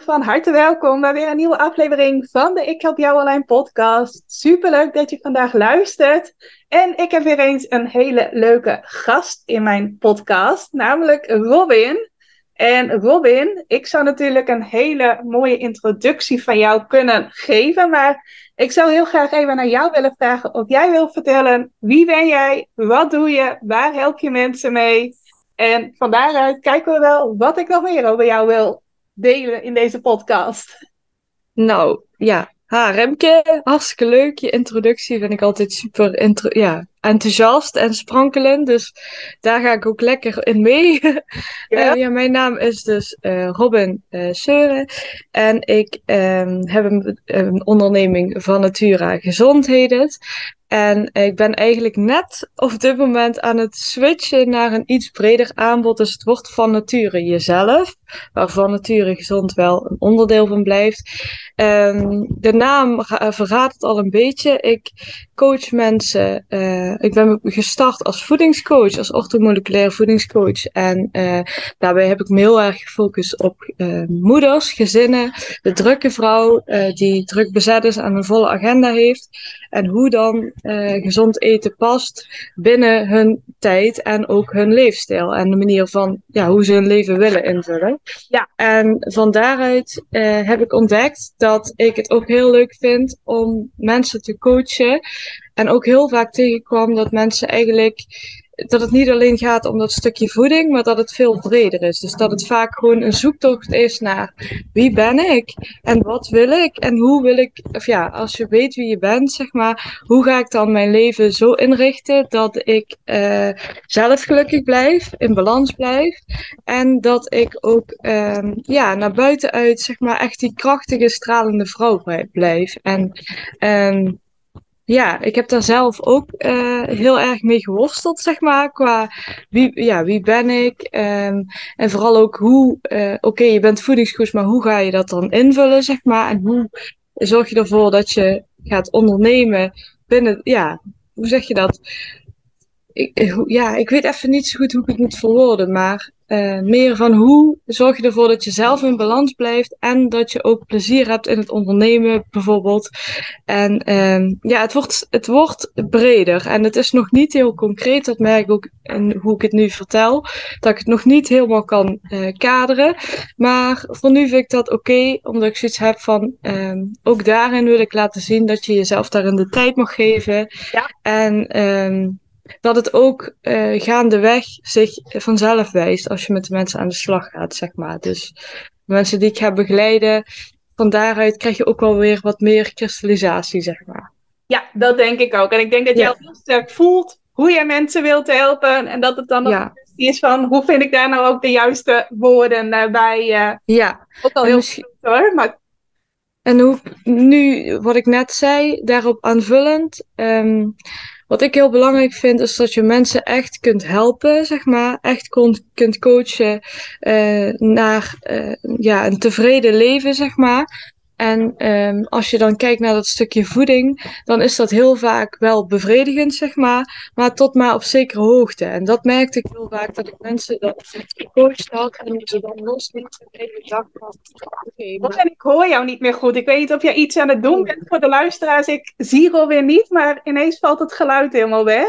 Van harte welkom bij weer een nieuwe aflevering van de Ik Help Jou Online podcast. Superleuk dat je vandaag luistert. En ik heb weer eens een hele leuke gast in mijn podcast, namelijk Robin. En Robin, ik zou natuurlijk een hele mooie introductie van jou kunnen geven, maar ik zou heel graag even naar jou willen vragen of jij wil vertellen wie ben jij, wat doe je, waar help je mensen mee? En van daaruit kijken we wel wat ik nog meer over jou wil delen in deze podcast. Nou, ja. Ha, Remke, hartstikke leuk. Je introductie vind ik altijd super ja, enthousiast en sprankelend. Dus daar ga ik ook lekker in mee. Ja, uh, ja mijn naam is dus uh, Robin uh, Seuren. En ik um, heb een, een, onderneming van Natura Gezondheden. En ik ben eigenlijk net op dit moment aan het switchen naar een iets breder aanbod. Dus het wordt van nature jezelf, waarvan nature gezond wel een onderdeel van blijft. Um, de naam verraadt het al een beetje. Ik coach mensen. Uh, ik ben gestart als voedingscoach, als orthomoleculaire voedingscoach. En uh, daarbij heb ik me heel erg gefocust op uh, moeders, gezinnen, de drukke vrouw die druk bezet is en een volle agenda heeft. En hoe dan gezond eten past binnen hun tijd en ook hun leefstijl. En de manier van ja, hoe ze hun leven willen invullen. Ja. En van daaruit heb ik ontdekt dat ik het ook heel leuk vind om mensen te coachen en ook heel vaak tegenkwam dat mensen eigenlijk dat het niet alleen gaat om dat stukje voeding, maar dat het veel breder is. Dus dat het vaak gewoon een zoektocht is naar wie ben ik en wat wil ik en hoe wil ik, of ja, als je weet wie je bent, zeg maar, hoe ga ik dan mijn leven zo inrichten dat ik uh, zelf gelukkig blijf, in balans blijf en dat ik ook um, ja, naar buiten uit, zeg maar, echt die krachtige, stralende vrouw blijf. En um, ja, ik heb daar zelf ook uh, heel erg mee geworsteld, zeg maar. Qua wie, ja, wie ben ik? Um, en vooral ook hoe, uh, oké, je bent voedingscoach, maar hoe ga je dat dan invullen, zeg maar? En hoe zorg je ervoor dat je gaat ondernemen binnen, ja, hoe zeg je dat? Ik, ja, ik weet even niet zo goed hoe ik het moet verwoorden, maar uh, meer van hoe zorg je ervoor dat je zelf in balans blijft en dat je ook plezier hebt in het ondernemen, bijvoorbeeld. En uh, ja, het wordt, het wordt breder en het is nog niet heel concreet. Dat merk ik ook in hoe ik het nu vertel, dat ik het nog niet helemaal kan uh, kaderen. Maar voor nu vind ik dat oké, okay, omdat ik zoiets heb van uh, ook daarin wil ik laten zien dat je jezelf daarin de tijd mag geven. Ja. En ehm, dat het ook uh, gaandeweg zich vanzelf wijst als je met de mensen aan de slag gaat, zeg maar. Dus de mensen die ik ga begeleiden, van daaruit krijg je ook wel weer wat meer kristallisatie, zeg maar. Ja, dat denk ik ook. En ik denk dat jij ja. heel sterk voelt hoe je mensen wilt helpen. En dat het dan ja. is van hoe vind ik daar nou ook de juiste woorden uh, bij. Uh, ja. Ook al heel misschien... goed hoor. Maar... En hoe, nu, wat ik net zei, daarop aanvullend. Um, wat ik heel belangrijk vind, is dat je mensen echt kunt helpen, zeg maar. Echt kunt, kunt coachen uh, naar uh, ja, een tevreden leven, zeg maar. En um, als je dan kijkt naar dat stukje voeding, dan is dat heel vaak wel bevredigend, zeg maar, maar tot maar op zekere hoogte. En dat merkte ik heel vaak, dat ik mensen dat gecoacht had en ze dan los niet de hele dag van, okay, maar... En ik hoor jou niet meer goed. Ik weet niet of jij iets aan het doen bent voor de luisteraars. Ik zie alweer niet, maar ineens valt het geluid helemaal weg.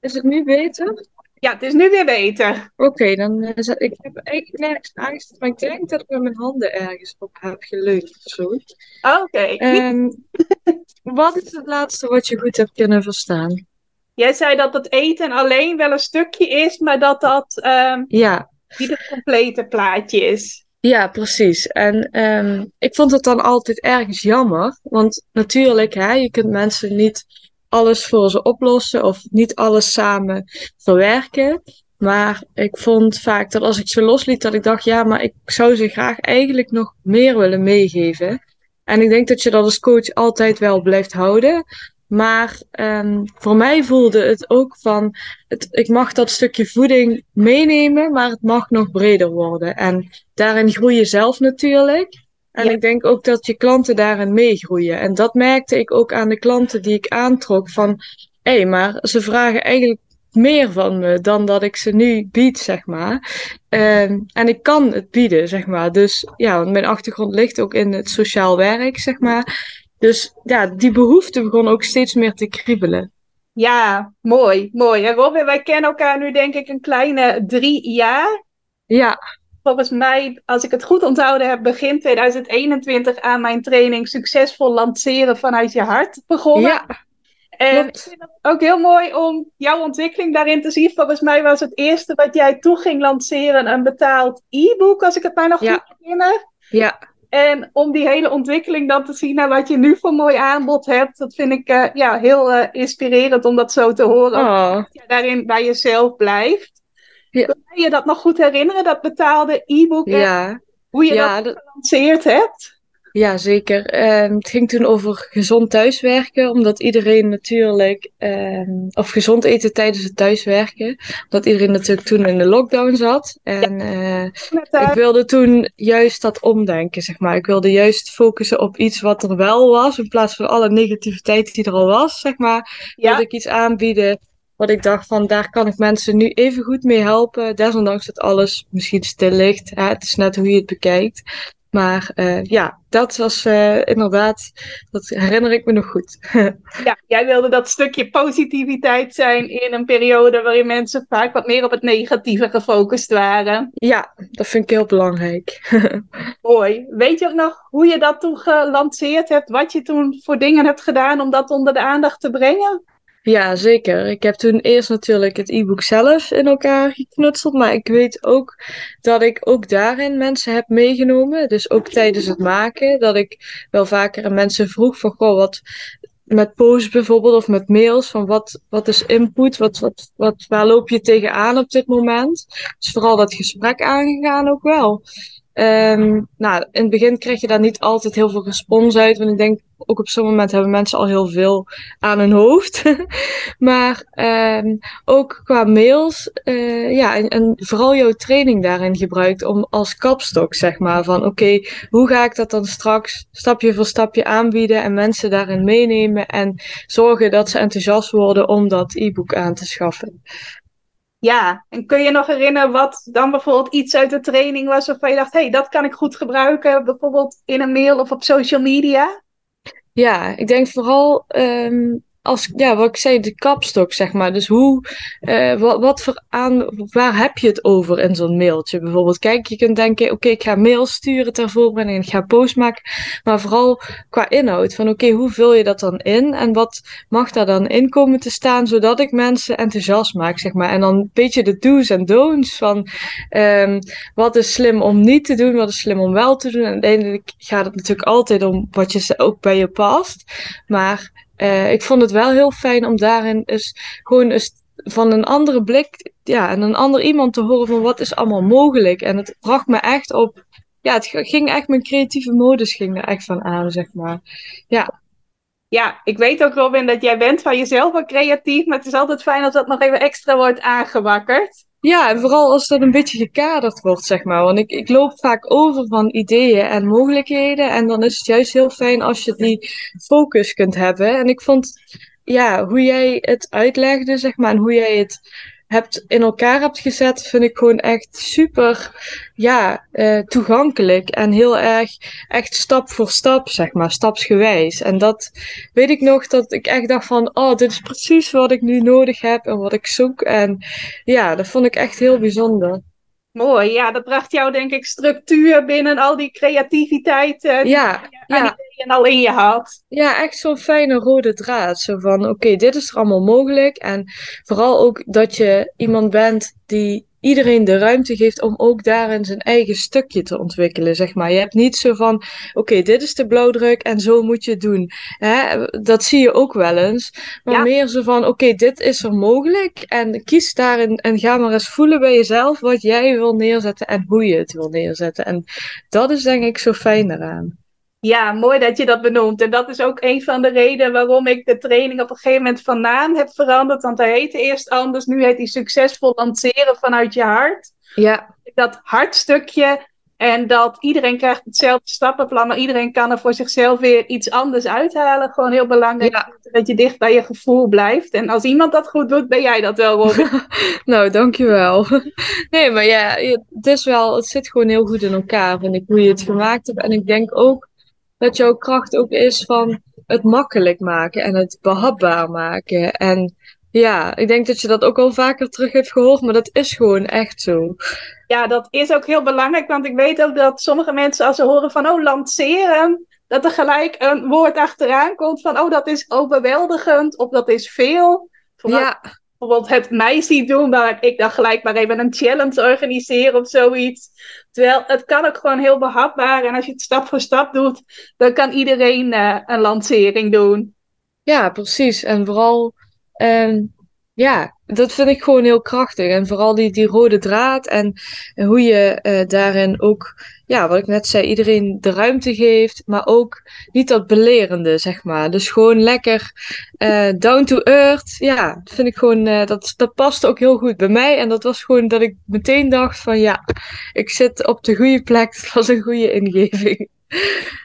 Is het nu beter? Ja, het is nu weer beter. Oké, okay, dan uh, ik heb eigenlijk nergens angst, maar ik denk dat ik met mijn handen ergens op heb geleund of zo. Oké. Okay. Um, wat is het laatste wat je goed hebt kunnen verstaan? Jij zei dat het eten alleen wel een stukje is, maar dat dat um, ja. niet het complete plaatje is. Ja, precies. En um, ik vond het dan altijd ergens jammer, want natuurlijk, hè, je kunt mensen niet alles voor ze oplossen of niet alles samen verwerken. Maar ik vond vaak dat als ik ze losliet, dat ik dacht, ja, maar ik zou ze graag eigenlijk nog meer willen meegeven. En ik denk dat je dat als coach altijd wel blijft houden. Maar um, voor mij voelde het ook van, het, ik mag dat stukje voeding meenemen, maar het mag nog breder worden. En daarin groei je zelf natuurlijk. En ik denk ook dat je klanten daarin meegroeien. En dat merkte ik ook aan de klanten die ik aantrok van, hé, hey, maar ze vragen eigenlijk meer van me dan dat ik ze nu bied, zeg maar. Um, en ik kan het bieden, zeg maar. Dus ja, want mijn achtergrond ligt ook in het sociaal werk, zeg maar. Dus ja, die behoefte begon ook steeds meer te kriebelen. Ja, mooi, mooi. En Robin, wij kennen elkaar nu denk ik een kleine drie jaar. Ja. Volgens mij, als ik het goed onthouden heb, begin 2021 aan mijn training Succesvol lanceren vanuit je hart begonnen. Ja. En ik vind het ook heel mooi om jouw ontwikkeling daarin te zien. Volgens mij was het eerste wat jij toe ging lanceren een betaald e-book, als ik het mij nog ja. goed herinner. Ja. En om die hele ontwikkeling dan te zien naar wat je nu voor mooi aanbod hebt, dat vind ik uh, ja, heel uh, inspirerend om dat zo te horen. Oh. Dat je daarin bij jezelf blijft. Ja. Kun je dat nog goed herinneren, dat betaalde e-book? Ja. Hoe je ja, dat gelanceerd hebt? Ja, zeker. Uh, het ging toen over gezond thuiswerken, omdat iedereen natuurlijk, uh, of gezond eten tijdens het thuiswerken, omdat iedereen natuurlijk toen in de lockdown zat. En uh, ik wilde toen juist dat omdenken, zeg maar. Ik wilde juist focussen op iets wat er wel was, in plaats van alle negativiteit die er al was, zeg maar. Ja. Wilde ik iets aanbieden wat ik dacht van, daar kan ik mensen nu even goed mee helpen, desondanks dat alles misschien stil ligt. Hè? Het is net hoe je het bekijkt. Maar uh, ja, dat was uh, inderdaad, dat herinner ik me nog goed. ja, jij wilde dat stukje positiviteit zijn in een periode waarin mensen vaak wat meer op het negatieve gefocust waren. Ja, dat vind ik heel belangrijk. Mooi. Weet je ook nog hoe je dat toen gelanceerd hebt? Wat je toen voor dingen hebt gedaan om dat onder de aandacht te brengen? Ja, zeker. Ik heb toen eerst natuurlijk het e-book zelf in elkaar geknutseld. Maar ik weet ook dat ik ook daarin mensen heb meegenomen. Dus ook tijdens het maken. Dat ik wel vaker mensen vroeg van, goh, wat met posts bijvoorbeeld of met mails. Van wat, wat is input? Wat, wat, wat, waar loop je tegenaan op dit moment? Dus vooral dat gesprek aangegaan ook wel. Um, nou, in het begin krijg je daar niet altijd heel veel respons uit. Want ik denk, ook op zo'n moment hebben mensen al heel veel aan hun hoofd. maar um, ook qua mails, uh, ja, en, vooral jouw training daarin gebruikt om als kapstok, zeg maar, van oké, hoe ga ik dat dan straks stapje voor stapje aanbieden en mensen daarin meenemen en zorgen dat ze enthousiast worden om dat e-book aan te schaffen. Ja, en kun je nog herinneren wat dan bijvoorbeeld iets uit de training was waarvan je dacht, hé, hey, dat kan ik goed gebruiken, bijvoorbeeld in een mail of op social media? Ja, ik denk vooral um, als, ja, wat ik zei, de kapstok, zeg maar. Dus hoe, uh, wat, wat voor aan, waar heb je het over in zo'n mailtje bijvoorbeeld? Kijk, je kunt denken, oké, ik ga mail sturen ter voorbereiding en ik ga post maken. Maar vooral qua inhoud, van oké, hoe vul je dat dan in? En wat mag daar dan in komen te staan, zodat ik mensen enthousiast maak, zeg maar. En dan een beetje de do's en don'ts van, um, wat is slim om niet te doen, wat is slim om wel te doen. En uiteindelijk gaat het natuurlijk altijd om wat je ook bij je past. Maar uh, ik vond het wel heel fijn om daarin eens gewoon van een andere blik, ja, en een ander iemand te horen van wat is allemaal mogelijk. En het bracht me echt op, ja, het ging echt, mijn creatieve modus ging er echt van aan, zeg maar. Ja. Ja, ik weet ook Robin dat jij bent van jezelf wel creatief, maar het is altijd fijn als dat nog even extra wordt aangewakkerd. Ja, en vooral als dat een beetje gekaderd wordt, zeg maar. Want ik, ik loop vaak over van ideeën en mogelijkheden. En dan is het juist heel fijn als je die focus kunt hebben. En ik vond, ja, hoe jij het uitlegde, zeg maar, en hoe jij het hebt in elkaar hebt gezet, vind ik gewoon echt super, ja, uh, toegankelijk. En heel erg, echt stap voor stap, zeg maar, stapsgewijs. En dat weet ik nog, dat ik echt dacht van, oh, dit is precies wat ik nu nodig heb en wat ik zoek. En ja, dat vond ik echt heel bijzonder. Mooi, ja, dat bracht jou denk ik structuur binnen al die creativiteit uh, die ja, je ja. en al in je had. Ja, echt zo'n fijne rode draad. Zo van, oké, okay, dit is er allemaal mogelijk. En vooral ook dat je iemand bent die iedereen de ruimte geeft om ook daarin zijn eigen stukje te ontwikkelen, zeg maar. Je hebt niet zo van, oké, okay, dit is de blauwdruk en zo moet je het doen. Hè? Dat zie je ook wel eens. Maar ja. meer zo van, oké, okay, dit is er mogelijk en kies daarin en ga maar eens voelen bij jezelf wat jij wil neerzetten en hoe je het wil neerzetten. En dat is denk ik zo fijn eraan. Ja, mooi dat je dat benoemt. En dat is ook een van de redenen waarom ik de training op een gegeven moment van naam heb veranderd. Want hij heette eerst anders, nu heet hij Succesvol Lanceren vanuit je hart. Ja. Dat hartstukje en dat iedereen krijgt hetzelfde stappenplan, maar iedereen kan er voor zichzelf weer iets anders uithalen. Gewoon heel belangrijk dat je dicht bij je gevoel blijft. En als iemand dat goed doet, ben jij dat wel, Robin. nou, dankjewel. Nee, maar ja, het is wel, het zit gewoon heel goed in elkaar, vind ik, hoe je het gemaakt hebt. En ik denk ook dat jouw kracht ook is van het makkelijk maken en het behapbaar maken. En ja, ik denk dat je dat ook al vaker terug hebt gehoord, maar dat is gewoon echt zo. Ja, dat is ook heel belangrijk, want ik weet ook dat sommige mensen als ze horen van, oh, lanceren, dat er gelijk een woord achteraan komt van, oh, dat is overweldigend of dat is veel. Ja. Bijvoorbeeld het mij ziet doen, waar ik dan gelijk maar even een challenge organiseer of zoiets. Terwijl het kan ook gewoon heel behapbaar en als je het stap voor stap doet, dan kan iedereen uh, een lancering doen. Ja, precies. En vooral Ehm, ja, dat vind ik gewoon heel krachtig. En vooral die, die rode draad en, hoe je uh, daarin ook, ja, wat ik net zei, iedereen de ruimte geeft, maar ook niet dat belerende, zeg maar. Dus gewoon lekker uh, down to earth. Ja, dat vind ik gewoon, uh, dat, dat past ook heel goed bij mij. En dat was gewoon dat ik meteen dacht van ja, ik zit op de goede plek. Het was een goede ingeving.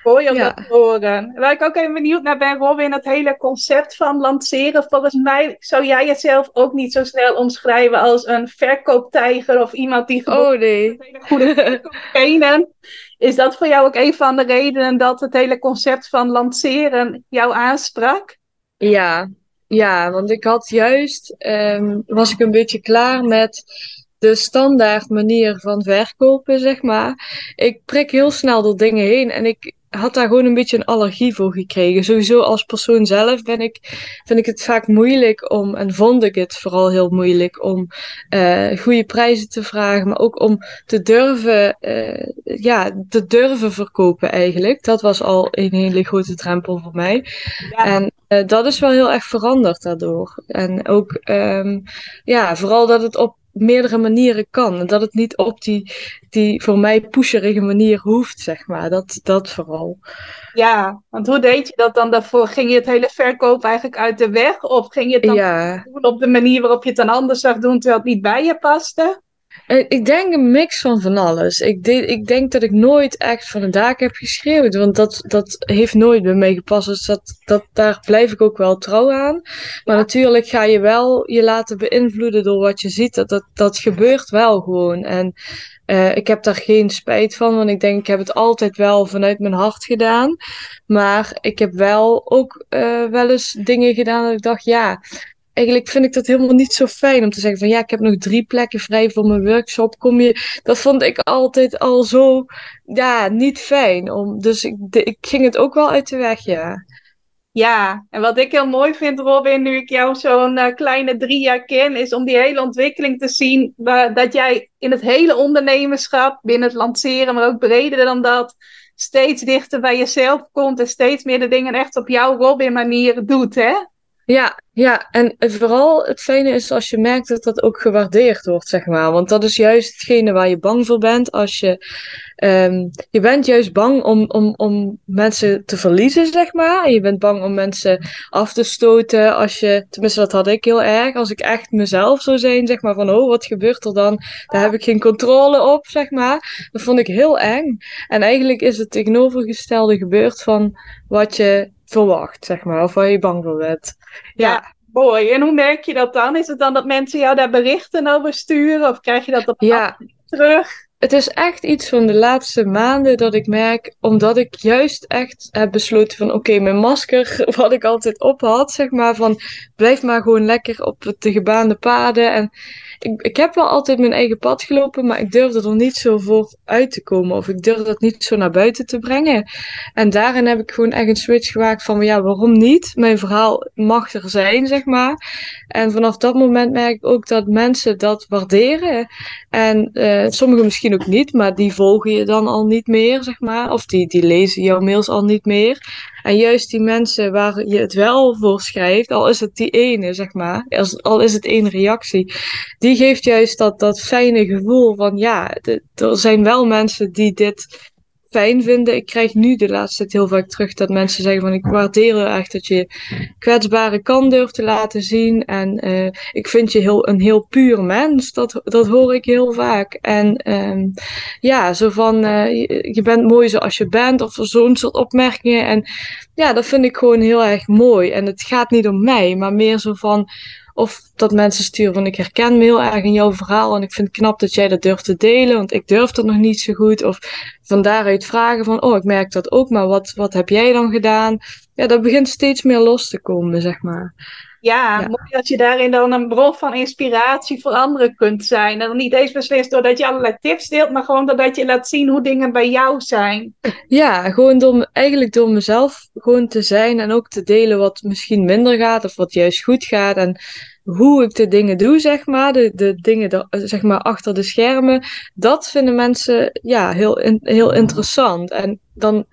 Mooi om dat te horen. Waar ik ook even benieuwd naar ben, Robin, het hele concept van lanceren. Volgens mij zou jij jezelf ook niet zo snel omschrijven als een verkooptijger of iemand die gewoon oh, nee. goede verkoop Is dat voor jou ook een van de redenen dat het hele concept van lanceren jou aansprak? Ja, ja want ik had juist, um, was ik een beetje klaar met de standaard manier van verkopen, zeg maar. Ik prik heel snel door dingen heen en ik had daar gewoon een beetje een allergie voor gekregen. Sowieso als persoon zelf ben ik, vind ik het vaak moeilijk om, en vond ik het vooral heel moeilijk om uh, goede prijzen te vragen, maar ook om te durven, uh, ja, te durven verkopen eigenlijk. Dat was al een hele grote drempel voor mij. En uh, dat is wel heel erg veranderd daardoor. En ook, um, ja, vooral dat het op meerdere manieren kan. En dat het niet op die, die voor mij pusherige manier hoeft, zeg maar. Dat, dat vooral. Ja, want hoe deed je dat dan daarvoor? Ging je het hele verkoop eigenlijk uit de weg? Of ging je het dan ja. doen op de manier waarop je het dan anders zag doen, terwijl het niet bij je paste? Eh, ik denk een mix van van alles. Ik, de, ik denk dat ik nooit echt van een daak heb geschreeuwd. Want dat, dat heeft nooit bij mij gepast. Dus dat, dat, daar blijf ik ook wel trouw aan. Maar natuurlijk ga je wel je laten beïnvloeden door wat je ziet. Dat, dat, dat gebeurt wel gewoon. En uh, ik heb daar geen spijt van. Want ik denk, ik heb het altijd wel vanuit mijn hart gedaan. Maar ik heb wel ook uh, wel eens dingen gedaan dat ik dacht, ja eigenlijk vind ik dat helemaal niet zo fijn om te zeggen van ja, ik heb nog drie plekken vrij voor mijn workshop. Kom je, dat vond ik altijd al zo, ja, niet fijn. Om, dus ik, ik ging het ook wel uit de weg, ja. Ja, en wat ik heel mooi vind, Robin, nu ik jou zo'n uh, kleine drie jaar ken, is om die hele ontwikkeling te zien. dat jij in het hele ondernemerschap, binnen het lanceren, maar ook breder dan dat, steeds dichter bij jezelf komt en steeds meer de dingen echt op jouw Robin-manier doet, hè? Ja, ja, en vooral het fijne is als je merkt dat dat ook gewaardeerd wordt, zeg maar. Want dat is juist hetgene waar je bang voor bent. Als je, um, je bent juist bang om, om, om mensen te verliezen, zeg maar. Je bent bang om mensen af te stoten. Als je, tenminste dat had ik heel erg. Als ik echt mezelf zou zijn, zeg maar, van oh, wat gebeurt er dan? Daar heb ik geen controle op, zeg maar. Dat vond ik heel eng. En eigenlijk is het tegenovergestelde gebeurd van wat je verwacht, zeg maar. Of waar je bang voor bent. Ja. mooi. En hoe merk je dat dan? Is het dan dat mensen jou daar berichten over sturen? Of krijg je dat op ja. terug? Het is echt iets van de laatste maanden dat ik merk, omdat ik juist echt heb besloten van oké, mijn masker, wat ik altijd op had, zeg maar, van blijf maar gewoon lekker op de gebaande paden. En ik, ik heb wel altijd mijn eigen pad gelopen, maar ik durfde er niet zo voor uit te komen. Of ik durfde dat niet zo naar buiten te brengen. En daarin heb ik gewoon echt een switch gemaakt van, ja, waarom niet? Mijn verhaal mag er zijn, zeg maar. En vanaf dat moment merk ik ook dat mensen dat waarderen. En uh, sommigen misschien ook niet, maar die volgen je dan al niet meer, zeg maar. Of die, die lezen jouw mails al niet meer. En juist die mensen waar je het wel voor schrijft, al is het die ene, zeg maar, al is het één reactie, die geeft juist dat, dat fijne gevoel van ja, er zijn wel mensen die dit fijn vinden. Ik krijg nu de laatste tijd heel vaak terug dat mensen zeggen van ik waardeer echt dat je kwetsbare kant durft te laten zien. En uh, ik vind je heel, een heel puur mens. Dat, dat hoor ik heel vaak. En um, ja, zo van uh, je, je, bent mooi zoals je bent of zo'n soort opmerkingen. En ja, dat vind ik gewoon heel erg mooi. En het gaat niet om mij, maar meer zo van of dat mensen sturen van ik herken me heel erg in jouw verhaal en ik vind het knap dat jij dat durft te delen, want ik durf dat nog niet zo goed. Of van daaruit vragen van oh ik merk dat ook, maar wat, wat heb jij dan gedaan? Ja, dat begint steeds meer los te komen, zeg maar. Ja, ja, mooi dat je daarin dan een bron van inspiratie voor anderen kunt zijn. En dan niet eens beslist doordat je allerlei tips deelt, maar gewoon doordat je laat zien hoe dingen bij jou zijn. Ja, gewoon door, eigenlijk door mezelf gewoon te zijn en ook te delen wat misschien minder gaat of wat juist goed gaat. En hoe ik de dingen doe, zeg maar, de, de dingen zeg maar, achter de schermen, dat vinden mensen ja, heel, heel interessant. En dan in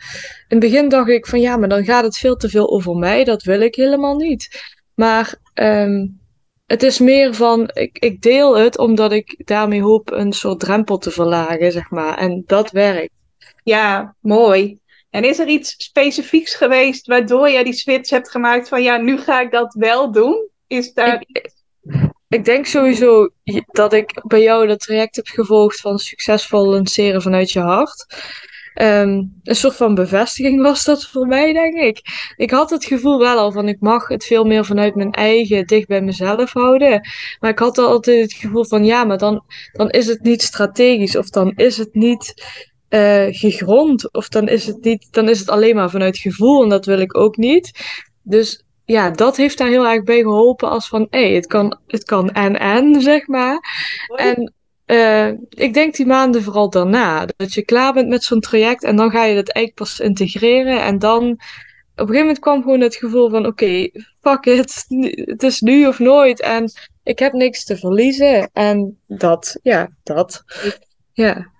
het begin dacht ik van ja, maar dan gaat het veel te veel over mij, dat wil ik helemaal niet. Maar um, het is meer van, ik, ik deel het omdat ik daarmee hoop een soort drempel te verlagen, zeg maar. En dat werkt. Ja, mooi. En is er iets specifieks geweest waardoor jij die switch hebt gemaakt van ja, nu ga ik dat wel doen? Is daar ik, ik denk sowieso dat ik bij jou dat traject heb gevolgd van succesvol lanceren vanuit je hart. Um, een soort van bevestiging was dat voor mij, denk ik. Ik had het gevoel wel al van ik mag het veel meer vanuit mijn eigen, dicht bij mezelf houden. Maar ik had altijd het gevoel van ja, maar dan, dan is het niet strategisch of dan is het niet uh, gegrond of dan is het niet, dan is het alleen maar vanuit gevoel en dat wil ik ook niet. Dus ja, dat heeft daar heel erg bij geholpen als van hé, hey, het kan, het kan en en, zeg maar. En uh, ik denk die maanden vooral daarna. Dat je klaar bent met zo'n traject en dan ga je het eigenlijk pas integreren. En dan, op een gegeven moment kwam gewoon het gevoel van: oké, fuck it, het is nu of nooit. En ik heb niks te verliezen. En dat, ja, dat. Ja.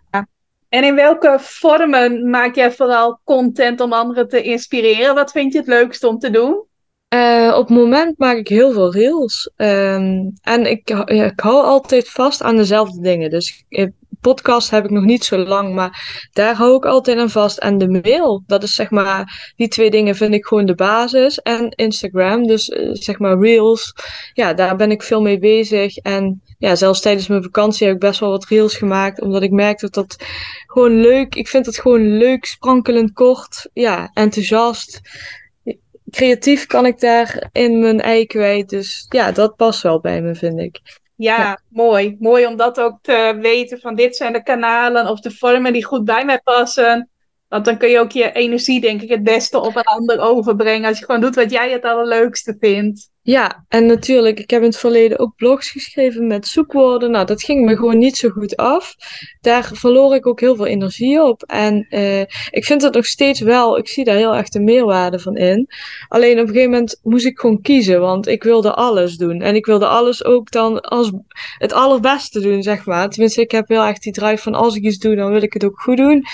En in welke vormen maak jij vooral content om anderen te inspireren? Wat vind je het leukst om te doen? Uh, op het moment maak ik heel veel reels. Um, en ik, ik hou altijd vast aan dezelfde dingen. Dus eh, podcast heb ik nog niet zo lang, maar daar hou ik altijd aan vast. En de mail, dat is zeg maar, die twee dingen vind ik gewoon de basis. En Instagram, dus uh, zeg maar reels. Ja, daar ben ik veel mee bezig. En ja, zelfs tijdens mijn vakantie heb ik best wel wat reels gemaakt, omdat ik merkte dat dat gewoon leuk, ik vind het gewoon leuk, sprankelend kort, ja, enthousiast creatief kan ik daar in mijn ei kwijt. Dus ja, dat past wel bij me, vind ik. Ja, mooi. Mooi om dat ook te weten van dit zijn de kanalen of de vormen die goed bij mij passen. Want dan kun je ook je energie, denk ik, het beste op een ander overbrengen. Als je gewoon doet wat jij het allerleukste vindt. Ja, en natuurlijk, ik heb in het verleden ook blogs geschreven met zoekwoorden. Nou, dat ging me gewoon niet zo goed af. Daar verloor ik ook heel veel energie op. En uh, ik vind het nog steeds wel, ik zie daar heel erg de meerwaarde van in. Alleen op een gegeven moment moest ik gewoon kiezen, want ik wilde alles doen. En ik wilde alles ook dan als het allerbeste doen, zeg maar. Tenminste, ik heb heel erg die drive van als ik iets doe, dan wil ik het ook goed doen.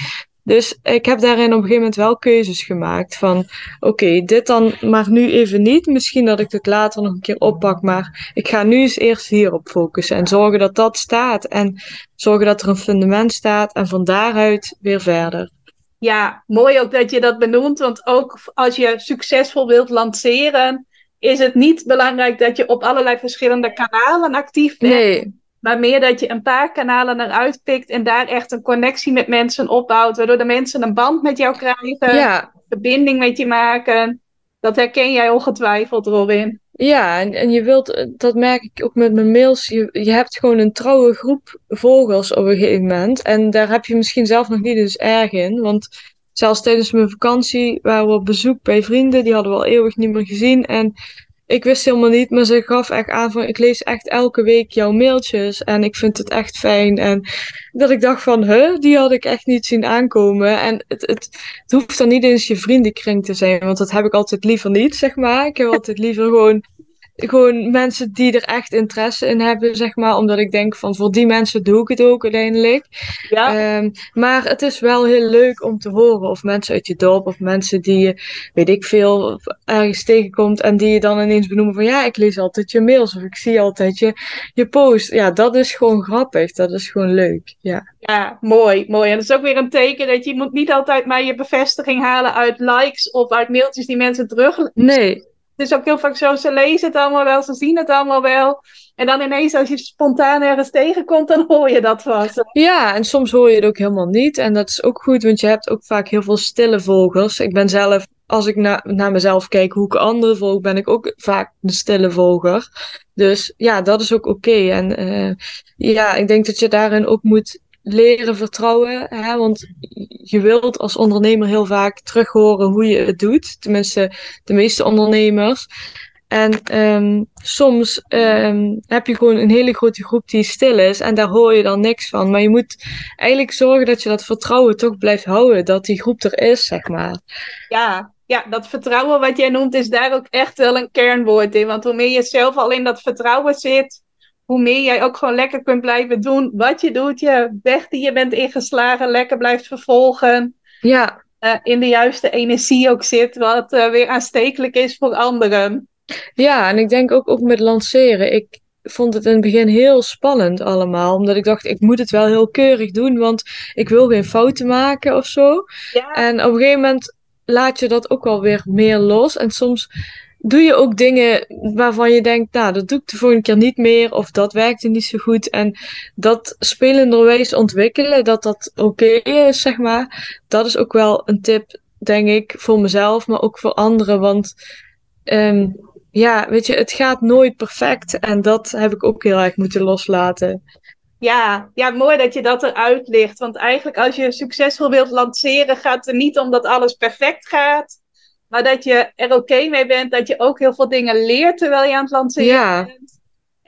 Dus ik heb daarin op een gegeven moment wel keuzes gemaakt. Van oké, dit dan maar nu even niet. Misschien dat ik het later nog een keer oppak. Maar ik ga nu eens eerst hierop focussen. En zorgen dat dat staat. En zorgen dat er een fundament staat. En van daaruit weer verder. Ja, mooi ook dat je dat benoemt. Want ook als je succesvol wilt lanceren. Is het niet belangrijk dat je op allerlei verschillende kanalen actief bent? Nee. Maar meer dat je een paar kanalen eruit pikt en daar echt een connectie met mensen opbouwt. Waardoor de mensen een band met jou krijgen. Ja. Verbinding met je maken. Dat herken jij ongetwijfeld, Robin. Ja, en, en je wilt, dat merk ik ook met mijn mails. Je, je hebt gewoon een trouwe groep volgers op een gegeven moment. En daar heb je misschien zelf nog niet eens erg in. Want zelfs tijdens mijn vakantie waren we op bezoek bij vrienden. Die hadden we al eeuwig niet meer gezien. En ik wist helemaal niet, maar ze gaf echt aan van ik lees echt elke week jouw mailtjes en ik vind het echt fijn. En dat ik dacht van, huh, die had ik echt niet zien aankomen. En het, het, het hoeft dan niet eens je vriendenkring te zijn, want dat heb ik altijd liever niet, zeg maar. Ik heb altijd liever gewoon gewoon mensen die er echt interesse in hebben, zeg maar. Omdat ik denk van voor die mensen doe ik het ook uiteindelijk. Ja. Ehm, maar het is wel heel leuk om te horen of mensen uit je dorp of mensen die je, weet ik veel, ergens tegenkomt en die je dan ineens benoemen van ja, ik lees altijd je mails of ik zie altijd je, je post. Ja, dat is gewoon grappig. Dat is gewoon leuk. Ja. Ja, mooi, mooi. En dat is ook weer een teken dat je moet niet altijd maar je bevestiging halen uit likes of uit mailtjes die mensen terug. Nee, is ook heel vaak zo, ze lezen het allemaal wel, ze zien het allemaal wel. En dan ineens als je spontaan ergens tegenkomt, dan hoor je dat ze. Ja, en soms hoor je het ook helemaal niet. En dat is ook goed, want je hebt ook vaak heel veel stille volgers. Ik ben zelf, als ik na, naar mezelf kijk hoe ik anderen volg, ben ik ook vaak een stille volger. Dus ja, dat is ook oké. En eh, ja, ik denk dat je daarin ook moet leren vertrouwen. Hè? Want je wilt als ondernemer heel vaak terug horen hoe je het doet. Tenminste, de meeste ondernemers. En ehm, soms ehm, heb je gewoon een hele grote groep die stil is en daar hoor je dan niks van. Maar je moet eigenlijk zorgen dat je dat vertrouwen toch blijft houden, dat die groep er is, zeg maar. Ja, ja, dat vertrouwen wat jij noemt is daar ook echt wel een kernwoord in. Want hoe meer je zelf al in dat vertrouwen zit, hoe meer jij ook gewoon lekker kunt blijven doen wat je doet. Je weg die je bent ingeslagen, lekker blijft vervolgen. Ja, eh, in de juiste energie ook zit, wat eh, weer aanstekelijk is voor anderen. ja, en ik denk ook, ook met lanceren. Ik vond het in het begin heel spannend allemaal, omdat ik dacht, ik moet het wel heel keurig doen, want ik wil geen fouten maken of zo. Ja, En op een gegeven moment laat je dat ook wel weer meer los. En soms doe je ook dingen waarvan je denkt, nou, dat doe ik de volgende keer niet meer. Of dat werkte niet zo goed. En dat spelenderwijs ontwikkelen, dat dat oké is, zeg maar. Dat is ook wel een tip, denk ik, voor mezelf, maar ook voor anderen. Want ehm, ja, weet je, het gaat nooit perfect. En dat heb ik ook heel erg moeten loslaten. ja, ja, mooi dat je dat eruit ligt. Want eigenlijk als je succesvol wilt lanceren, gaat het niet om dat alles perfect gaat. Maar dat je er oké mee bent, dat je ook heel veel dingen leert terwijl je aan het lanceren Ja, bent.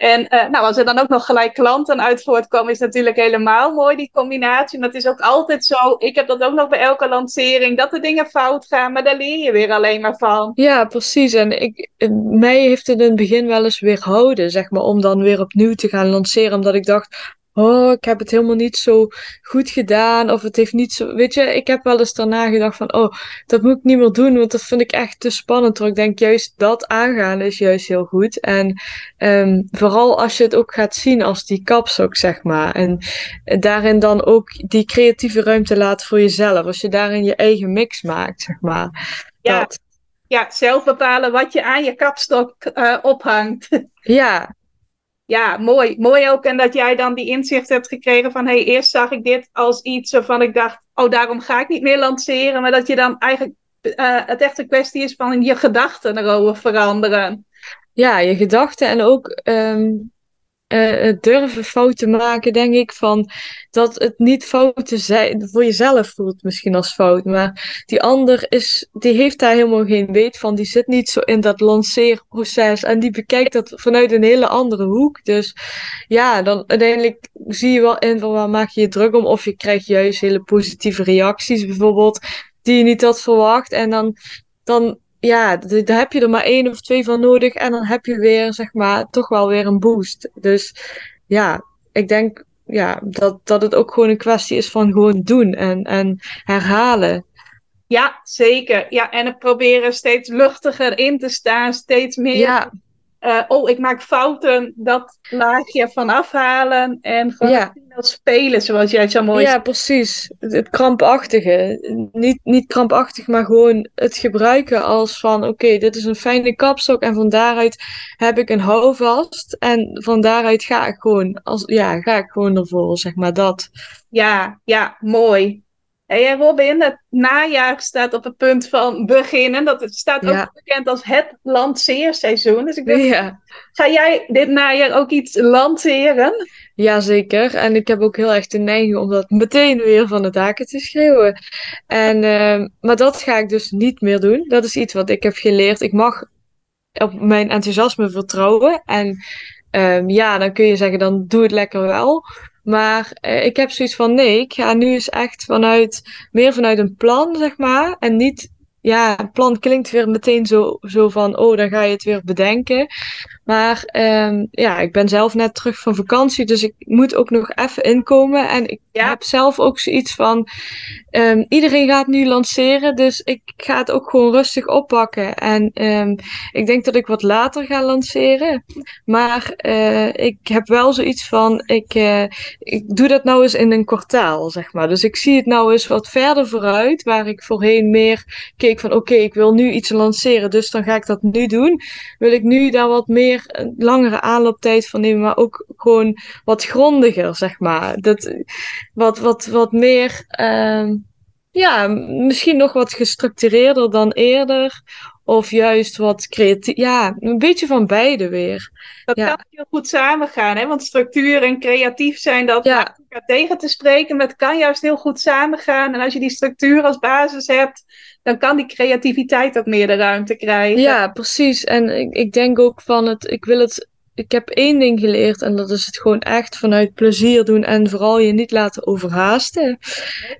En eh, nou, als er dan ook nog gelijk klanten uit voortkomen, is natuurlijk helemaal mooi, die combinatie. En dat is ook altijd zo. Ik heb dat ook nog bij elke lancering, dat er dingen fout gaan, maar daar leer je weer alleen maar van. Ja, precies. En ik, mij heeft het in het begin wel eens weerhouden, zeg maar, om dan weer opnieuw te gaan lanceren. Omdat ik dacht, oh, ik heb het helemaal niet zo goed gedaan. Of het heeft niet zo. Weet je, ik heb wel eens daarna gedacht van, oh, dat moet ik niet meer doen, want dat vind ik echt te spannend. Terwijl ik denk, juist dat aangaan is juist heel goed. En ehm, vooral als je het ook gaat zien als die kapstok, zeg maar. En daarin dan ook die creatieve ruimte laten voor jezelf. Als je daarin je eigen mix maakt, zeg maar. Ja, Dat. ja zelf bepalen wat je aan je kapstok eh, ophangt. Ja, Ja, mooi. Mooi ook. En dat jij dan die inzicht hebt gekregen van, hey, eerst zag ik dit als iets waarvan ik dacht, oh, daarom ga ik niet meer lanceren. Maar dat je dan eigenlijk, eh, het echt een kwestie is van je gedachten erover veranderen. Ja, je gedachten en ook ehm, het durven fouten maken, denk ik, van dat het niet fouten zijn, voor jezelf voelt misschien als fout, maar die ander is, die heeft daar helemaal geen weet van, die zit niet zo in dat lanceerproces en die bekijkt dat vanuit een hele andere hoek. Dus ja, dan uiteindelijk zie je wel in van waar maak je je druk om, of je krijgt juist hele positieve reacties bijvoorbeeld, die je niet had verwacht. En dan, dan ja, daar heb je er maar één of twee van nodig en dan heb je weer, zeg maar, toch wel weer een boost. Dus ja, ik denk ja, dat, dat het ook gewoon een kwestie is van gewoon doen en, en herhalen. Ja, zeker. Ja, en het proberen steeds luchtiger in te staan, steeds meer. Ja, eh, oh, ik maak fouten, dat laagje van afhalen en gewoon ja, als spelen, zoals jij zo mooi ja, precies. Het, het krampachtige. Niet, niet krampachtig, maar gewoon het gebruiken als van, oké, dit is een fijne kapstok en van daaruit heb ik een houvast en van daaruit ga ik gewoon, als, ja, ga ik gewoon ervoor, zeg maar dat. Ja, ja, mooi. Hey, Robin, het najaar staat op het punt van beginnen. Dat het staat ook Ja, bekend als het lanceerseizoen. Dus ik dacht, ja. ga jij dit najaar ook iets lanceren? Jazeker. En ik heb ook heel erg de neiging om dat meteen weer van de daken te schreeuwen. En, ehm, maar dat ga ik dus niet meer doen. Dat is iets wat ik heb geleerd. Ik mag op mijn enthousiasme vertrouwen. En ehm, ja, dan kun je zeggen, dan doe het lekker wel. Maar eh, ik heb zoiets van, nee, ik ga nu eens echt vanuit, meer vanuit een plan, zeg maar. En niet ja, plan klinkt weer meteen zo, zo van, oh, dan ga je het weer bedenken. Maar um, ja, ik ben zelf net terug van vakantie, dus ik moet ook nog even inkomen. En ik heb zelf ook zoiets van, um, iedereen gaat nu lanceren, dus ik ga het ook gewoon rustig oppakken. En um, ik denk dat ik wat later ga lanceren. Maar uh, ik heb wel zoiets van, ik, uh, ik doe dat nou eens in een kwartaal, zeg maar. Dus ik zie het nou eens wat verder vooruit, waar ik voorheen meer keek van, oké, ik wil nu iets lanceren, dus dan ga ik dat nu doen. Wil ik nu daar wat meer een langere aanlooptijd van nemen, maar ook gewoon wat grondiger, zeg maar. Dat, wat, wat, wat meer, uh, ja, misschien nog wat gestructureerder dan eerder. Of juist wat creatief. Ja, een beetje van beide weer. Dat ja. kan heel goed samengaan, hè? Want structuur en creatief zijn, dat ja. tegen te spreken. Maar het kan juist heel goed samengaan. En als je die structuur als basis hebt, dan kan die creativiteit ook meer de ruimte krijgen. Ja, precies. En ik, ik denk ook van het, ik wil het ik heb één ding geleerd en dat is het gewoon echt vanuit plezier doen en vooral je niet laten overhaasten.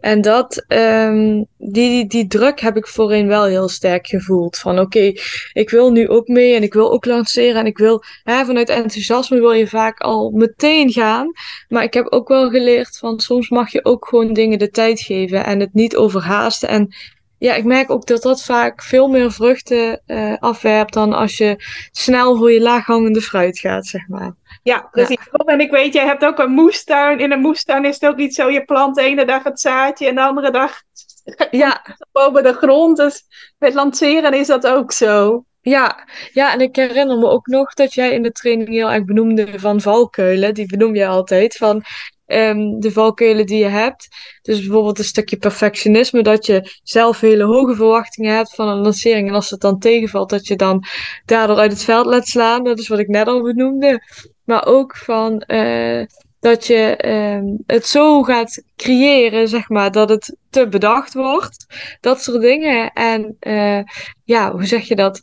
En dat, um, die, die, druk heb ik voorheen wel heel sterk gevoeld. Van oké, ik wil nu ook mee en ik wil ook lanceren en ik wil, hè, vanuit enthousiasme wil je vaak al meteen gaan. Maar ik heb ook wel geleerd van soms mag je ook gewoon dingen de tijd geven en het niet overhaasten. En ja, ik merk ook dat dat vaak veel meer vruchten uh, afwerpt dan als je snel voor je laaghangende fruit gaat, zeg maar. Ja, precies. Ja. En ik weet, jij hebt ook een moestuin. In een moestuin is het ook niet zo, je plant de ene dag het zaadje en de andere dag ja. boven de grond. Dus met lanceren is dat ook zo. Ja, ja, en ik herinner me ook nog dat jij in de training heel erg benoemde van valkuilen. Die benoem je altijd. Van um, de valkuilen die je hebt. Dus bijvoorbeeld een stukje perfectionisme, dat je zelf hele hoge verwachtingen hebt van een lancering. En als het dan tegenvalt, dat je dan daardoor uit het veld laat slaan. Dat is wat ik net al benoemde. Maar ook van uh, dat je um, het zo gaat creëren, zeg maar, dat het te bedacht wordt. Dat soort dingen. En uh, ja, hoe zeg je dat?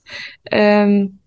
Um,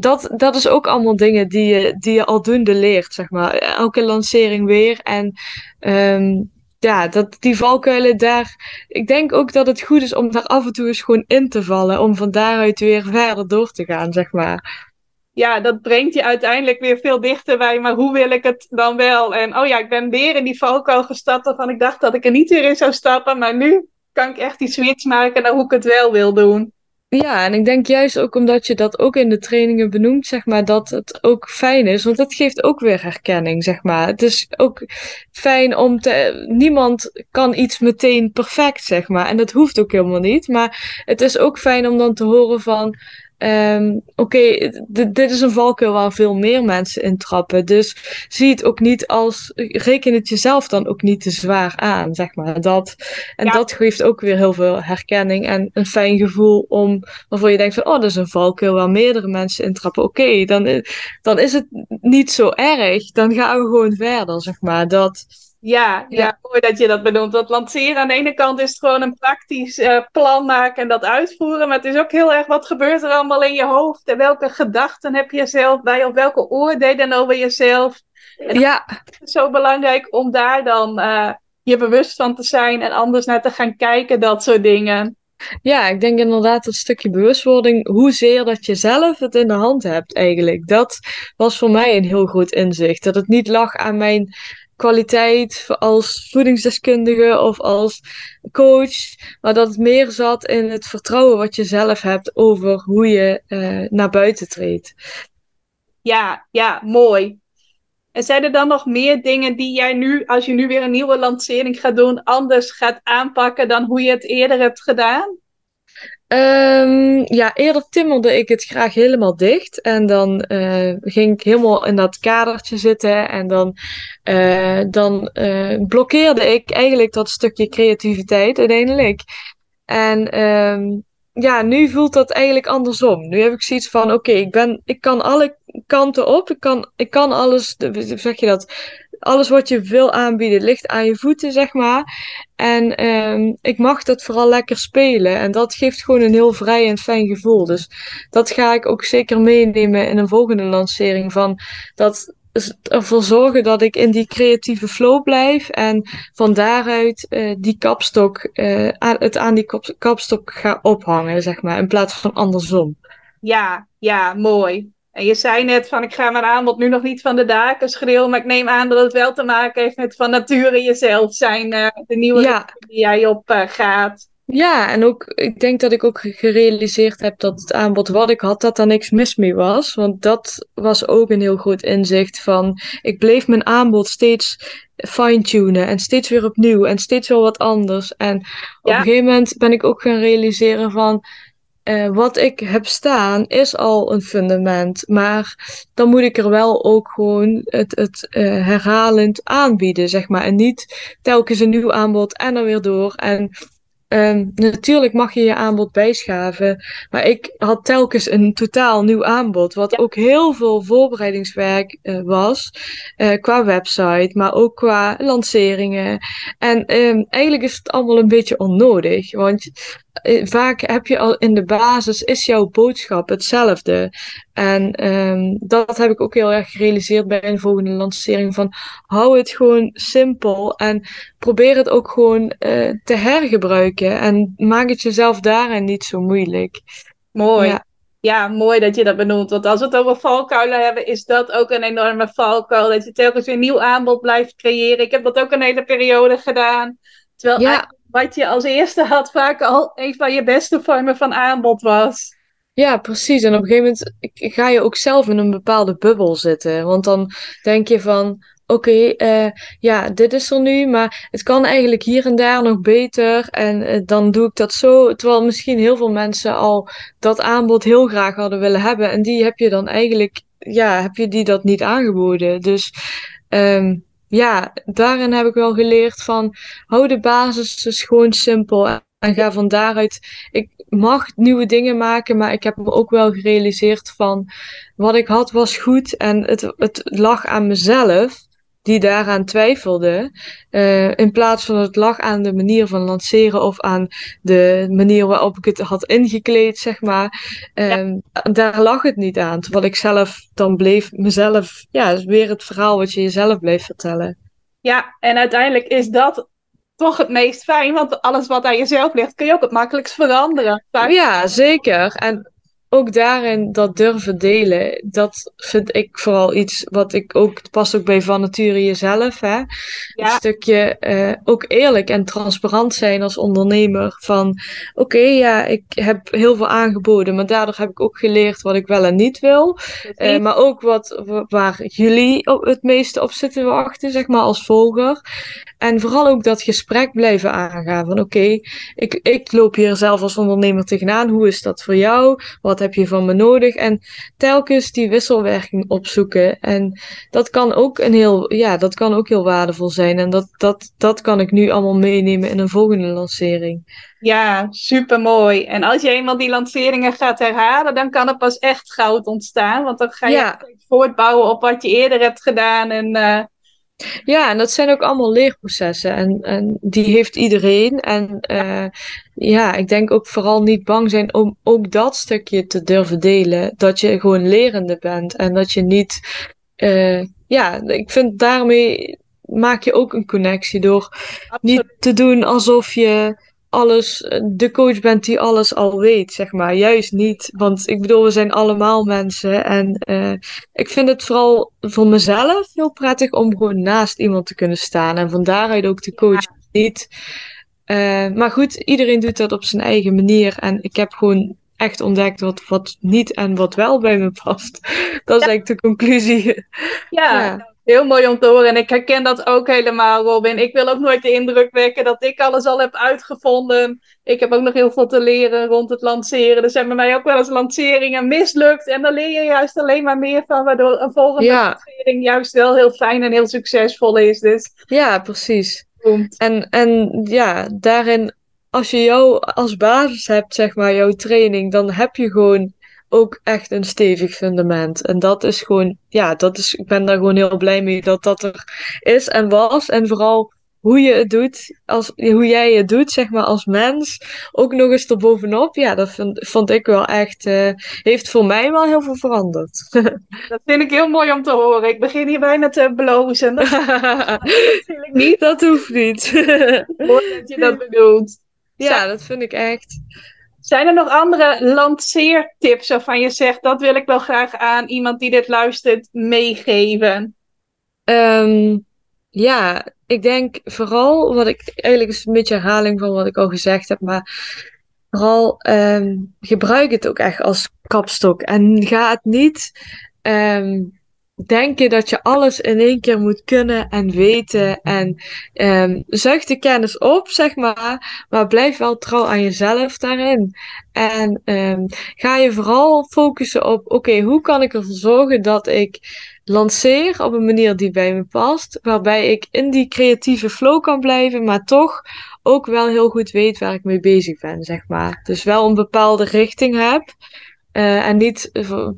dat, dat is ook allemaal dingen die je, die je aldoende leert, zeg maar. Elke lancering weer. En um, ja, dat, die valkuilen daar. Ik denk ook dat het goed is om daar af en toe eens gewoon in te vallen. Om van daaruit weer verder door te gaan, zeg maar. Ja, dat brengt je uiteindelijk weer veel dichter bij. Maar hoe wil ik het dan wel? En oh ja, ik ben weer in die valkuil gestapt. Waarvan ik dacht dat ik er niet weer in zou stappen. Maar nu kan ik echt die switch maken naar hoe ik het wel wil doen. Ja, en ik denk juist ook omdat je dat ook in de trainingen benoemt, zeg maar, dat het ook fijn is. Want dat geeft ook weer herkenning, zeg maar. Het is ook fijn om te. Niemand kan iets meteen perfect, zeg maar. En dat hoeft ook helemaal niet. Maar het is ook fijn om dan te horen van. Um, Oké, okay, dit is een valkuil waar veel meer mensen in trappen. Dus zie het ook niet als. Reken het jezelf dan ook niet te zwaar aan, zeg maar. Dat, en ja. dat geeft ook weer heel veel herkenning en een fijn gevoel om. waarvoor je denkt van, oh, dat is een valkuil waar meerdere mensen in trappen. Oké, okay, dan, dan is het niet zo erg. Dan gaan we gewoon verder, zeg maar. Dat. Ja, ja, ja, mooi dat je dat benoemt. Dat lanceren aan de ene kant is het gewoon een praktisch uh, plan maken en dat uitvoeren. Maar het is ook heel erg wat gebeurt er allemaal in je hoofd. En welke gedachten heb je zelf bij of welke oordelen over jezelf. En ja. Het is zo belangrijk om daar dan uh, je bewust van te zijn en anders naar te gaan kijken, dat soort dingen. Ja, ik denk inderdaad dat stukje bewustwording, hoezeer dat je zelf het in de hand hebt eigenlijk. Dat was voor mij een heel groot inzicht. Dat het niet lag aan mijn kwaliteit als voedingsdeskundige of als coach, maar dat het meer zat in het vertrouwen wat je zelf hebt over hoe je uh, naar buiten treedt. Ja, ja, mooi. En zijn er dan nog meer dingen die jij nu, als je nu weer een nieuwe lancering gaat doen, anders gaat aanpakken dan hoe je het eerder hebt gedaan? Um, ja, eerder timmerde ik het graag helemaal dicht. En dan uh, ging ik helemaal in dat kadertje zitten. En dan, uh, dan uh, blokkeerde ik eigenlijk dat stukje creativiteit uiteindelijk. En um, ja, nu voelt dat eigenlijk andersom. Nu heb ik zoiets van: oké, ik ben, ik kan alle kanten op. Ik kan, ik kan alles, zeg je dat? alles wat je wil aanbieden ligt aan je voeten, zeg maar. En um, ik mag dat vooral lekker spelen. En dat geeft gewoon een heel vrij en fijn gevoel. Dus dat ga ik ook zeker meenemen in een volgende lancering. Van dat ervoor zorgen dat ik in die creatieve flow blijf en van daaruit uh, die kapstok, aan, het aan die kapstok ga ophangen, zeg maar, in plaats van andersom. Ja, ja, mooi. En je zei net van ik ga mijn aanbod nu nog niet van de daken schreeuwen, maar ik neem aan dat het wel te maken heeft met van nature jezelf zijn, uh, de nieuwe ja. die jij op gaat. Ja, en ook, ik denk dat ik ook gerealiseerd heb dat het aanbod wat ik had, dat daar niks mis mee was. Want dat was ook een heel groot inzicht van, ik bleef mijn aanbod steeds fine-tunen en steeds weer opnieuw en steeds wel wat anders. En op een gegeven moment ben ik ook gaan realiseren van, uh, wat ik heb staan is al een fundament, maar dan moet ik er wel ook gewoon het, het uh, herhalend aanbieden, zeg maar. En niet telkens een nieuw aanbod en dan weer door. En Um, natuurlijk mag je je aanbod bijschaven, maar ik had telkens een totaal nieuw aanbod, wat ook heel veel voorbereidingswerk uh, was, qua website, maar ook qua lanceringen. En um, eigenlijk is het allemaal een beetje onnodig, want vaak heb je al in de basis, is jouw boodschap hetzelfde. En um, dat heb ik ook heel erg gerealiseerd bij een volgende lancering. Van hou het gewoon simpel en probeer het ook gewoon uh, te hergebruiken. En maak het jezelf daarin niet zo moeilijk. Mooi. Ja. ja. mooi dat je dat benoemt. Want als we het over valkuilen hebben, is dat ook een enorme valkuil. Dat je telkens weer een nieuw aanbod blijft creëren. Ik heb dat ook een hele periode gedaan. Terwijl ja. Wat je als eerste had vaak al een van je beste vormen van aanbod was. Ja, precies. En op een gegeven moment ga je ook zelf in een bepaalde bubbel zitten. Want dan denk je van, oké, uh, ja, dit is er nu, maar het kan eigenlijk hier en daar nog beter. En uh, dan doe ik dat zo. Terwijl misschien heel veel mensen al dat aanbod heel graag hadden willen hebben. En die heb je dan eigenlijk, ja, heb je die dat niet aangeboden. Dus um, ja, daarin heb ik wel geleerd van, hou de basis dus gewoon simpel. En ga van daaruit. Ik mag nieuwe dingen maken, maar ik heb me ook wel gerealiseerd van wat ik had was goed en het, het lag aan mezelf die daaraan twijfelde. Uh, in plaats van het lag aan de manier van lanceren of aan de manier waarop ik het had ingekleed, zeg maar. Um, Daar lag het niet aan. Terwijl ik zelf dan bleef mezelf, ja, weer het verhaal wat je jezelf bleef vertellen. Ja, en uiteindelijk is dat toch het meest fijn, want alles wat aan jezelf ligt, kun je ook het makkelijkst veranderen. Ja, zeker. En ook daarin dat durven delen, dat vind ik vooral iets wat ik ook, past ook bij van nature jezelf. Hè? Een stukje uh, ook eerlijk en transparant zijn als ondernemer. Van oké, ja, ik heb heel veel aangeboden, maar daardoor heb ik ook geleerd wat ik wel en niet wil. Uh, maar ook wat, waar jullie op het meeste op zitten wachten, zeg maar, als volger. En vooral ook dat gesprek blijven aangaan. Van oké, ik, ik loop hier zelf als ondernemer tegenaan. Hoe is dat voor jou? Wat heb je van me nodig? En telkens die wisselwerking opzoeken. En dat kan ook een heel, ja, dat kan ook heel waardevol zijn. En dat, dat, dat kan ik nu allemaal meenemen in een volgende lancering. Ja, super mooi. En als je eenmaal die lanceringen gaat herhalen, dan kan er pas echt goud ontstaan. Want dan ga je ja. voortbouwen op wat je eerder hebt gedaan. En uh, ja, en dat zijn ook allemaal leerprocessen. En, en die heeft iedereen. En uh, ja, ik denk ook vooral niet bang zijn om ook dat stukje te durven delen. Dat je gewoon lerende bent. En dat je niet. Uh, ja, ik vind daarmee maak je ook een connectie door niet te doen alsof je alles, de coach bent die alles al weet, zeg maar. Juist niet. Want ik bedoel, we zijn allemaal mensen. En uh, ik vind het vooral voor mezelf heel prettig om gewoon naast iemand te kunnen staan. En van daaruit ook de coach niet. Uh, maar goed, iedereen doet dat op zijn eigen manier. En ik heb gewoon echt ontdekt wat, wat niet en wat wel bij me past. Dat is eigenlijk de conclusie. ja. ja. Heel mooi om te horen. En ik herken dat ook helemaal, Robin. Ik wil ook nooit de indruk wekken dat ik alles al heb uitgevonden. Ik heb ook nog heel veel te leren rond het lanceren. Er zijn bij mij ook wel eens lanceringen mislukt. En dan leer je juist alleen maar meer van, waardoor een volgende lancering juist wel heel fijn en heel succesvol is. Dus... Ja, precies. En, en ja, daarin, als je jou als basis hebt, zeg maar, jouw training, dan heb je gewoon ook echt een stevig fundament. En dat is gewoon, ja, dat is, ik ben daar gewoon heel blij mee dat dat er is en was. En vooral hoe je het doet, als, hoe jij het doet, zeg maar, als mens, ook nog eens erbovenop. Ja, dat vond, vond ik wel echt, uh, heeft voor mij wel heel veel veranderd. dat vind ik heel mooi om te horen. Ik begin hier bijna te blozen. Dat, dat niet. Dat hoeft niet. mooi dat je dat bedoelt. Ja, dat vind ik echt. Zijn er nog andere lanceertips waarvan je zegt, dat wil ik wel graag aan iemand die dit luistert meegeven? Um, ja, ik denk vooral wat ik eigenlijk is een beetje herhaling van wat ik al gezegd heb, maar vooral um, gebruik het ook echt als kapstok en ga het niet um, denken dat je alles in één keer moet kunnen en weten en um, zuig de kennis op, zeg maar, maar blijf wel trouw aan jezelf daarin. En um, ga je vooral focussen op, oké, hoe kan ik ervoor zorgen dat ik lanceer op een manier die bij me past, waarbij ik in die creatieve flow kan blijven, maar toch ook wel heel goed weet waar ik mee bezig ben, zeg maar. Dus wel een bepaalde richting heb uh, en niet,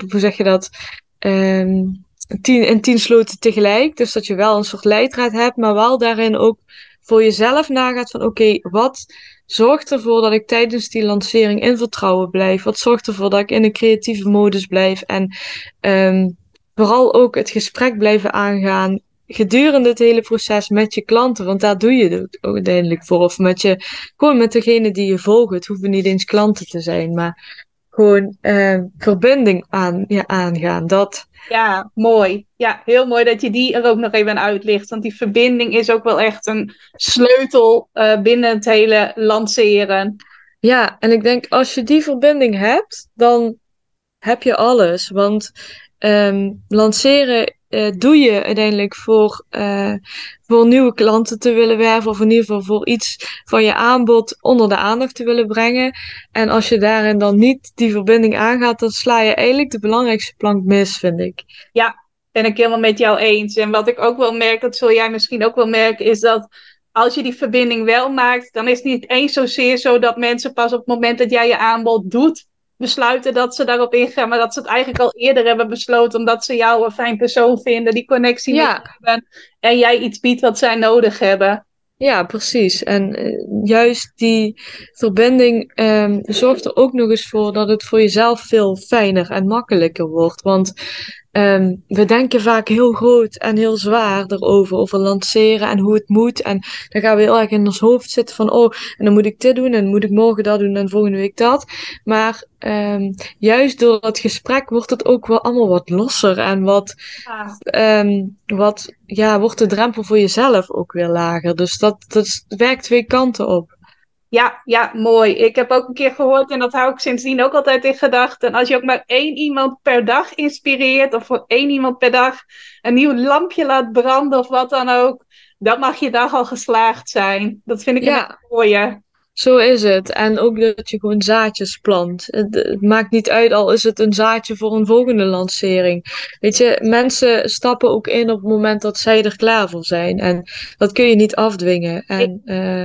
hoe zeg je dat? Um, tien, in tien sloten tegelijk. Dus dat je wel een soort leidraad hebt, maar wel daarin ook voor jezelf nagaat van oké, wat zorgt ervoor dat ik tijdens die lancering in vertrouwen blijf? Wat zorgt ervoor dat ik in een creatieve modus blijf? En um, vooral ook het gesprek blijven aangaan gedurende het hele proces met je klanten, want daar doe je het uiteindelijk voor. Of met je, gewoon met degene die je volgt. Het hoeven niet eens klanten te zijn, maar gewoon uh, verbinding aan, ja, aangaan. Dat. Ja, mooi. Ja, heel mooi dat je die er ook nog even uitlicht. Want die verbinding is ook wel echt een sleutel uh, binnen het hele lanceren. Ja, en ik denk als je die verbinding hebt, dan heb je alles. Want um, lanceren uh, doe je uiteindelijk voor, uh, voor nieuwe klanten te willen werven, of in ieder geval voor iets van je aanbod onder de aandacht te willen brengen. En als je daarin dan niet die verbinding aangaat, dan sla je eigenlijk de belangrijkste plank mis, vind ik. Ja, ben ik helemaal met jou eens. En wat ik ook wel merk, dat zul jij misschien ook wel merken, is dat als je die verbinding wel maakt, dan is het niet eens zozeer zo dat mensen pas op het moment dat jij je aanbod doet, besluiten dat ze daarop ingaan, maar dat ze het eigenlijk al eerder hebben besloten, omdat ze jou een fijn persoon vinden, die connectie ja. met hebben en jij iets biedt wat zij nodig hebben. Ja, precies. En uh, juist die verbinding um, zorgt er ook nog eens voor dat het voor jezelf veel fijner en makkelijker wordt. Want Um, we denken vaak heel groot en heel zwaar erover, over lanceren en hoe het moet. En dan gaan we heel erg in ons hoofd zitten van, oh, en dan moet ik dit doen en moet ik morgen dat doen en volgende week dat. Maar um, juist door het gesprek wordt het ook wel allemaal wat losser en wat, ja. um, wat, ja, wordt de drempel voor jezelf ook weer lager. Dus dat, dat werkt twee kanten op. Ja, ja, mooi. Ik heb ook een keer gehoord, en dat hou ik sindsdien ook altijd in gedachten. Als je ook maar één iemand per dag inspireert, of voor één iemand per dag een nieuw lampje laat branden, of wat dan ook, dan mag je dag al geslaagd zijn. Dat vind ik ja. een mooie. Zo is het. En ook dat je gewoon zaadjes plant. Het, het, maakt niet uit, al is het een zaadje voor een volgende lancering. Weet je, mensen stappen ook in op het moment dat zij er klaar voor zijn. En dat kun je niet afdwingen. En uh,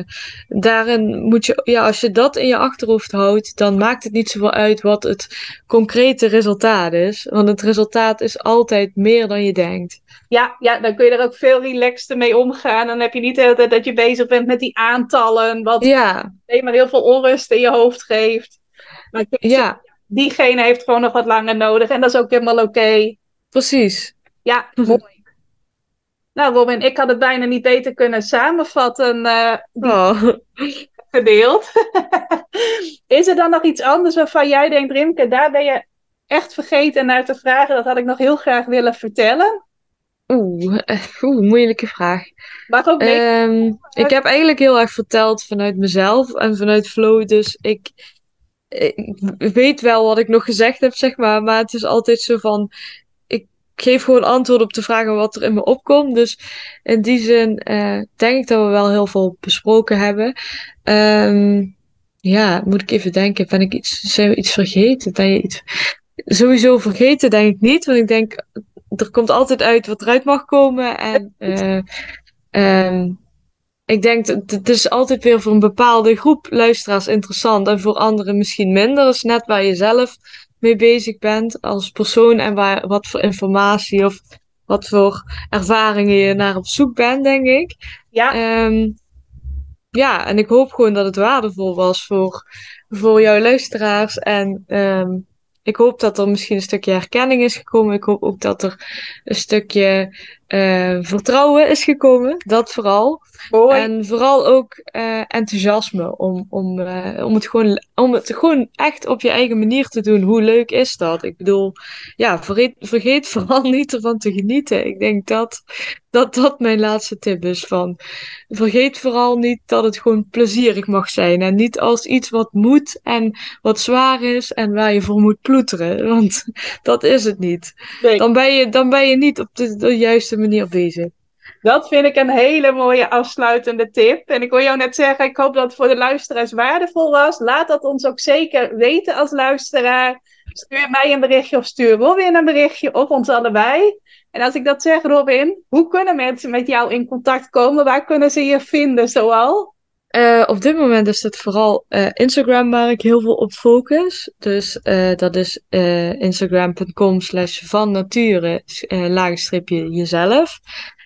daarin moet je, ja, als je dat in je achterhoofd houdt, dan maakt het niet zoveel uit wat het concrete resultaat is. Want het resultaat is altijd meer dan je denkt. Ja, ja, dan kun je er ook veel relaxter mee omgaan. Dan heb je niet de hele tijd dat je bezig bent met die aantallen. Wat ja. Maar heel veel onrust in je hoofd geeft. Maar ja. diegene heeft gewoon nog wat langer nodig. En dat is ook helemaal oké. Precies. Ja, mooi. Nou, Robin, ik had het bijna niet beter kunnen samenvatten. Uh, oh. Gedeeld. is er dan nog iets anders waarvan jij denkt, Rimke, daar ben je echt vergeten naar te vragen? Dat had ik nog heel graag willen vertellen. Oeh, eh, oeh, moeilijke vraag. Maar ook um, ik heb eigenlijk heel erg verteld vanuit mezelf en vanuit Flow. Dus ik, ik, weet wel wat ik nog gezegd heb, zeg maar. Maar het is altijd zo van. Ik geef gewoon antwoord op de vragen wat er in me opkomt. Dus in die zin uh, denk ik dat we wel heel veel besproken hebben. Um, ja, moet ik even denken. Ben ik iets, zijn we iets vergeten? Ben je iets. Sowieso vergeten, denk ik niet. Want ik denk er komt altijd uit wat eruit mag komen. En uh, um, ik denk, dat het is altijd weer voor een bepaalde groep luisteraars interessant. En voor anderen misschien minder. Dat is net waar je zelf mee bezig bent als persoon. En waar, wat voor informatie of wat voor ervaringen je naar op zoek bent, denk ik. Ja. Ehm, ja, en ik hoop gewoon dat het waardevol was voor, voor jouw luisteraars. En ehm, ik hoop dat er misschien een stukje herkenning is gekomen. Ik hoop ook dat er een stukje uh, vertrouwen is gekomen. Dat vooral. En vooral ook uh, enthousiasme om, om, uh, om, het gewoon, om het gewoon echt op je eigen manier te doen. Hoe leuk is dat? Ik bedoel, ja, vergeet, vergeet vooral niet ervan te genieten. Ik denk dat dat, dat mijn laatste tip is. Van, vergeet vooral niet dat het gewoon plezierig mag zijn. En niet als iets wat moet en wat zwaar is en waar je voor moet ploeteren. Want dat is het niet. Nee. Dan, ben je, dan ben je niet op de, de juiste manier bezig. Dat vind ik een hele mooie afsluitende tip. En ik wil jou net zeggen, ik hoop dat het voor de luisteraars waardevol was. Laat dat ons ook zeker weten als luisteraar. Stuur mij een berichtje of stuur Robin een berichtje of ons allebei. En als ik dat zeg, Robin, hoe kunnen mensen met jou in contact komen? Waar kunnen ze je vinden zoal? Uh, op dit moment is het vooral uh, Instagram waar ik heel veel op focus. Dus uh, dat is instagram.com slash van nature jezelf.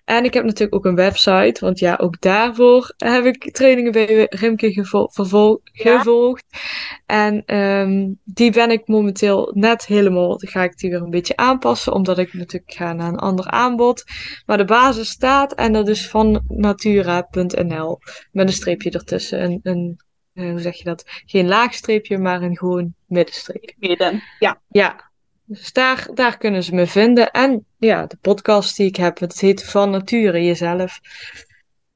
En ik heb natuurlijk ook een website, want ja, ook daarvoor heb ik trainingen bij Rimke gevo ja. gevolgd. En um, die ben ik momenteel net helemaal, ga ik die weer een beetje aanpassen, omdat ik natuurlijk ga naar een ander aanbod. Maar de basis staat en dat is van natura.nl met een streepje ertussen. Een, een, uh, hoe zeg je dat? Geen laagstreepje, maar een gewoon middenstreepje. Midden, ja. Ja, dus daar, daar kunnen ze me vinden. En ja, de podcast die ik heb, het heet Van Nature Jezelf.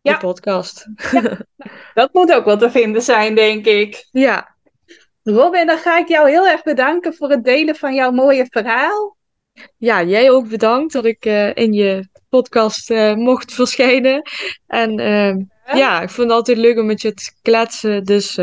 Ja. De podcast. Ja. Dat moet ook wel te vinden zijn, denk ik. Ja. Robin, dan ga ik jou heel erg bedanken voor het delen van jouw mooie verhaal. Ja, jij ook bedankt dat ik uh, in je podcast uh, mocht verschijnen. En uh, ja. ja. ik vond het altijd leuk om met je te kletsen. Dus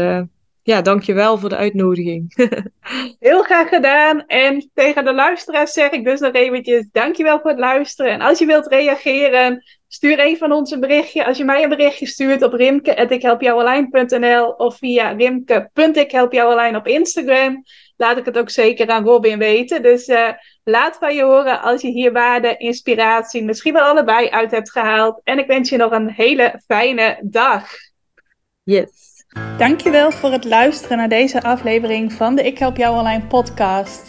ja, dankjewel voor de uitnodiging. Heel graag gedaan. En tegen de luisteraars zeg ik dus nog eventjes dankjewel voor het luisteren. En als je wilt reageren, stuur een van ons een berichtje. Als je mij een berichtje stuurt op rimke.ikhelpjouwalijn.nl of via rimke.ikhelpjouwalijn op Instagram, laat ik het ook zeker aan Robin weten. Dus uh, laat van je horen als je hier waarde, inspiratie, misschien wel allebei uit hebt gehaald. En ik wens je nog een hele fijne dag. Yes. Dankjewel voor het luisteren naar deze aflevering van de Ik Help Jou Online podcast.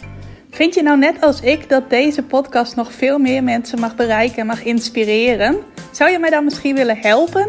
Vind je nou net als ik dat deze podcast nog veel meer mensen mag bereiken en mag inspireren? Zou je mij dan misschien willen helpen?